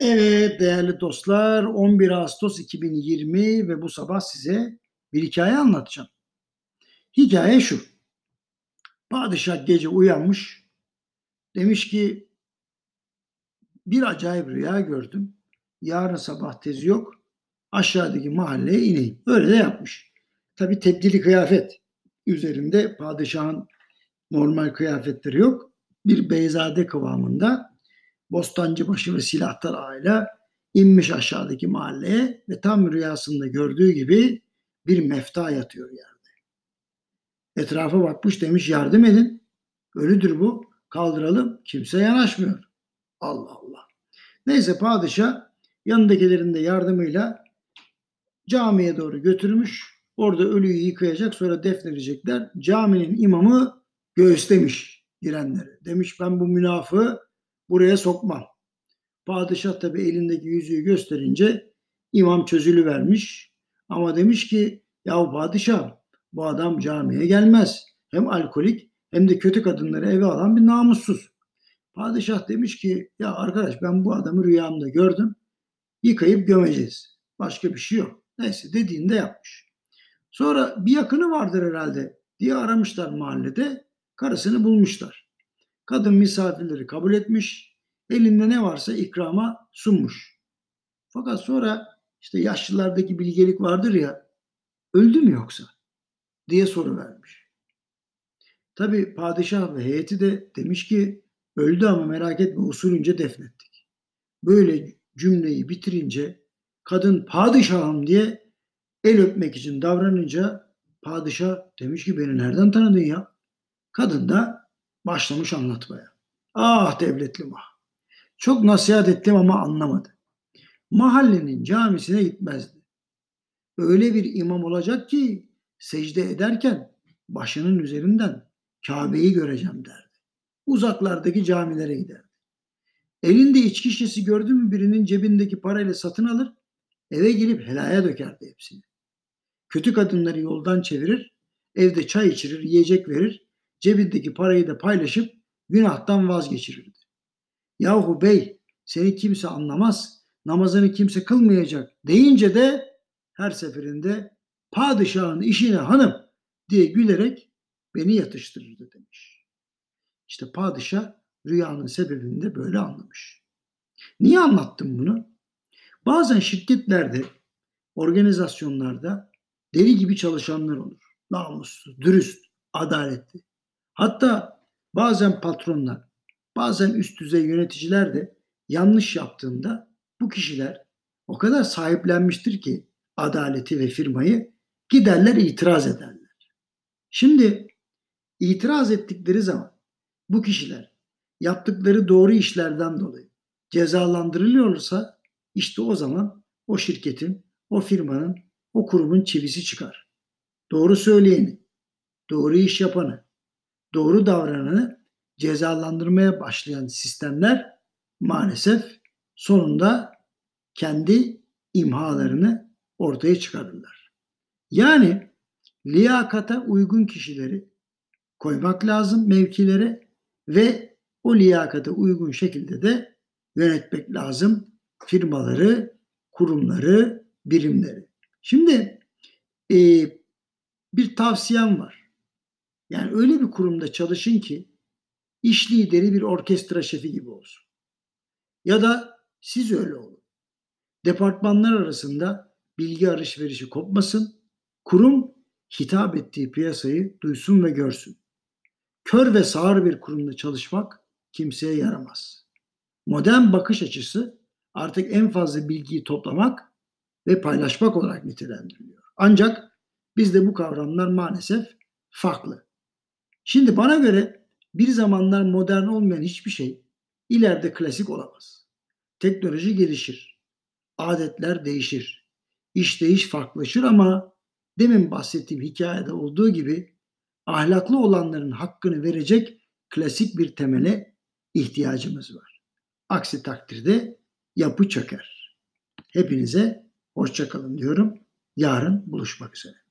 Evet değerli dostlar 11 Ağustos 2020 ve bu sabah size bir hikaye anlatacağım. Hikaye şu. Padişah gece uyanmış. Demiş ki bir acayip rüya gördüm. Yarın sabah tezi yok. Aşağıdaki mahalleye ineyim. Öyle de yapmış. Tabi tebdili kıyafet. Üzerinde padişahın normal kıyafetleri yok. Bir beyzade kıvamında Bostancıbaşı ve Silahtar aile inmiş aşağıdaki mahalleye ve tam rüyasında gördüğü gibi bir mefta yatıyor yerde. Etrafa bakmış demiş yardım edin. Ölüdür bu. Kaldıralım. Kimse yanaşmıyor. Allah Allah. Neyse padişah yanındakilerin de yardımıyla camiye doğru götürmüş. Orada ölüyü yıkayacak sonra defnedecekler. Caminin imamı göğüslemiş girenleri. Demiş ben bu münafığı buraya sokmam. Padişah tabi elindeki yüzüğü gösterince imam çözülü vermiş. Ama demiş ki ya padişah bu adam camiye gelmez. Hem alkolik hem de kötü kadınları eve alan bir namussuz. Padişah demiş ki ya arkadaş ben bu adamı rüyamda gördüm. Yıkayıp gömeceğiz. Başka bir şey yok. Neyse dediğinde yapmış. Sonra bir yakını vardır herhalde diye aramışlar mahallede. Karısını bulmuşlar. Kadın misafirleri kabul etmiş. Elinde ne varsa ikrama sunmuş. Fakat sonra işte yaşlılardaki bilgelik vardır ya öldü mü yoksa diye soru vermiş. Tabi padişah ve heyeti de demiş ki öldü ama merak etme usulünce defnettik. Böyle cümleyi bitirince kadın padişahım diye el öpmek için davranınca padişah demiş ki beni nereden tanıdın ya? Kadın da başlamış anlatmaya. Ah devletlim ah. Çok nasihat ettim ama anlamadı. Mahallenin camisine gitmezdi. Öyle bir imam olacak ki secde ederken başının üzerinden Kabe'yi göreceğim derdi. Uzaklardaki camilere giderdi. Elinde içki şişesi gördü mü birinin cebindeki parayla satın alır, eve gelip helaya dökerdi hepsini. Kötü kadınları yoldan çevirir, evde çay içirir, yiyecek verir, cebindeki parayı da paylaşıp günahtan vazgeçirirdi. Yahu bey seni kimse anlamaz, namazını kimse kılmayacak deyince de her seferinde padişahın işine hanım diye gülerek beni yatıştırırdı demiş. İşte padişah rüyanın sebebini de böyle anlamış. Niye anlattım bunu? Bazen şirketlerde, organizasyonlarda deli gibi çalışanlar olur. Namuslu, dürüst, adaletli. Hatta bazen patronlar, bazen üst düzey yöneticiler de yanlış yaptığında bu kişiler o kadar sahiplenmiştir ki adaleti ve firmayı giderler itiraz ederler. Şimdi itiraz ettikleri zaman bu kişiler yaptıkları doğru işlerden dolayı cezalandırılıyorsa işte o zaman o şirketin, o firmanın, o kurumun çivisi çıkar. Doğru söyleyeni, doğru iş yapanı, doğru davrananı cezalandırmaya başlayan sistemler maalesef sonunda kendi imhalarını ortaya çıkarırlar. Yani liyakata uygun kişileri koymak lazım mevkilere ve o liyakata uygun şekilde de yönetmek lazım firmaları, kurumları, birimleri. Şimdi e, bir tavsiyem var. Yani öyle bir kurumda çalışın ki iş lideri bir orkestra şefi gibi olsun. Ya da siz öyle olun. Departmanlar arasında bilgi alışverişi kopmasın. Kurum hitap ettiği piyasayı duysun ve görsün. Kör ve sağır bir kurumda çalışmak kimseye yaramaz. Modern bakış açısı artık en fazla bilgiyi toplamak ve paylaşmak olarak nitelendiriliyor. Ancak bizde bu kavramlar maalesef farklı. Şimdi bana göre bir zamanlar modern olmayan hiçbir şey ileride klasik olamaz. Teknoloji gelişir. Adetler değişir. İş değiş farklılaşır ama demin bahsettiğim hikayede olduğu gibi ahlaklı olanların hakkını verecek klasik bir temele ihtiyacımız var. Aksi takdirde yapı çöker. Hepinize hoşçakalın diyorum. Yarın buluşmak üzere.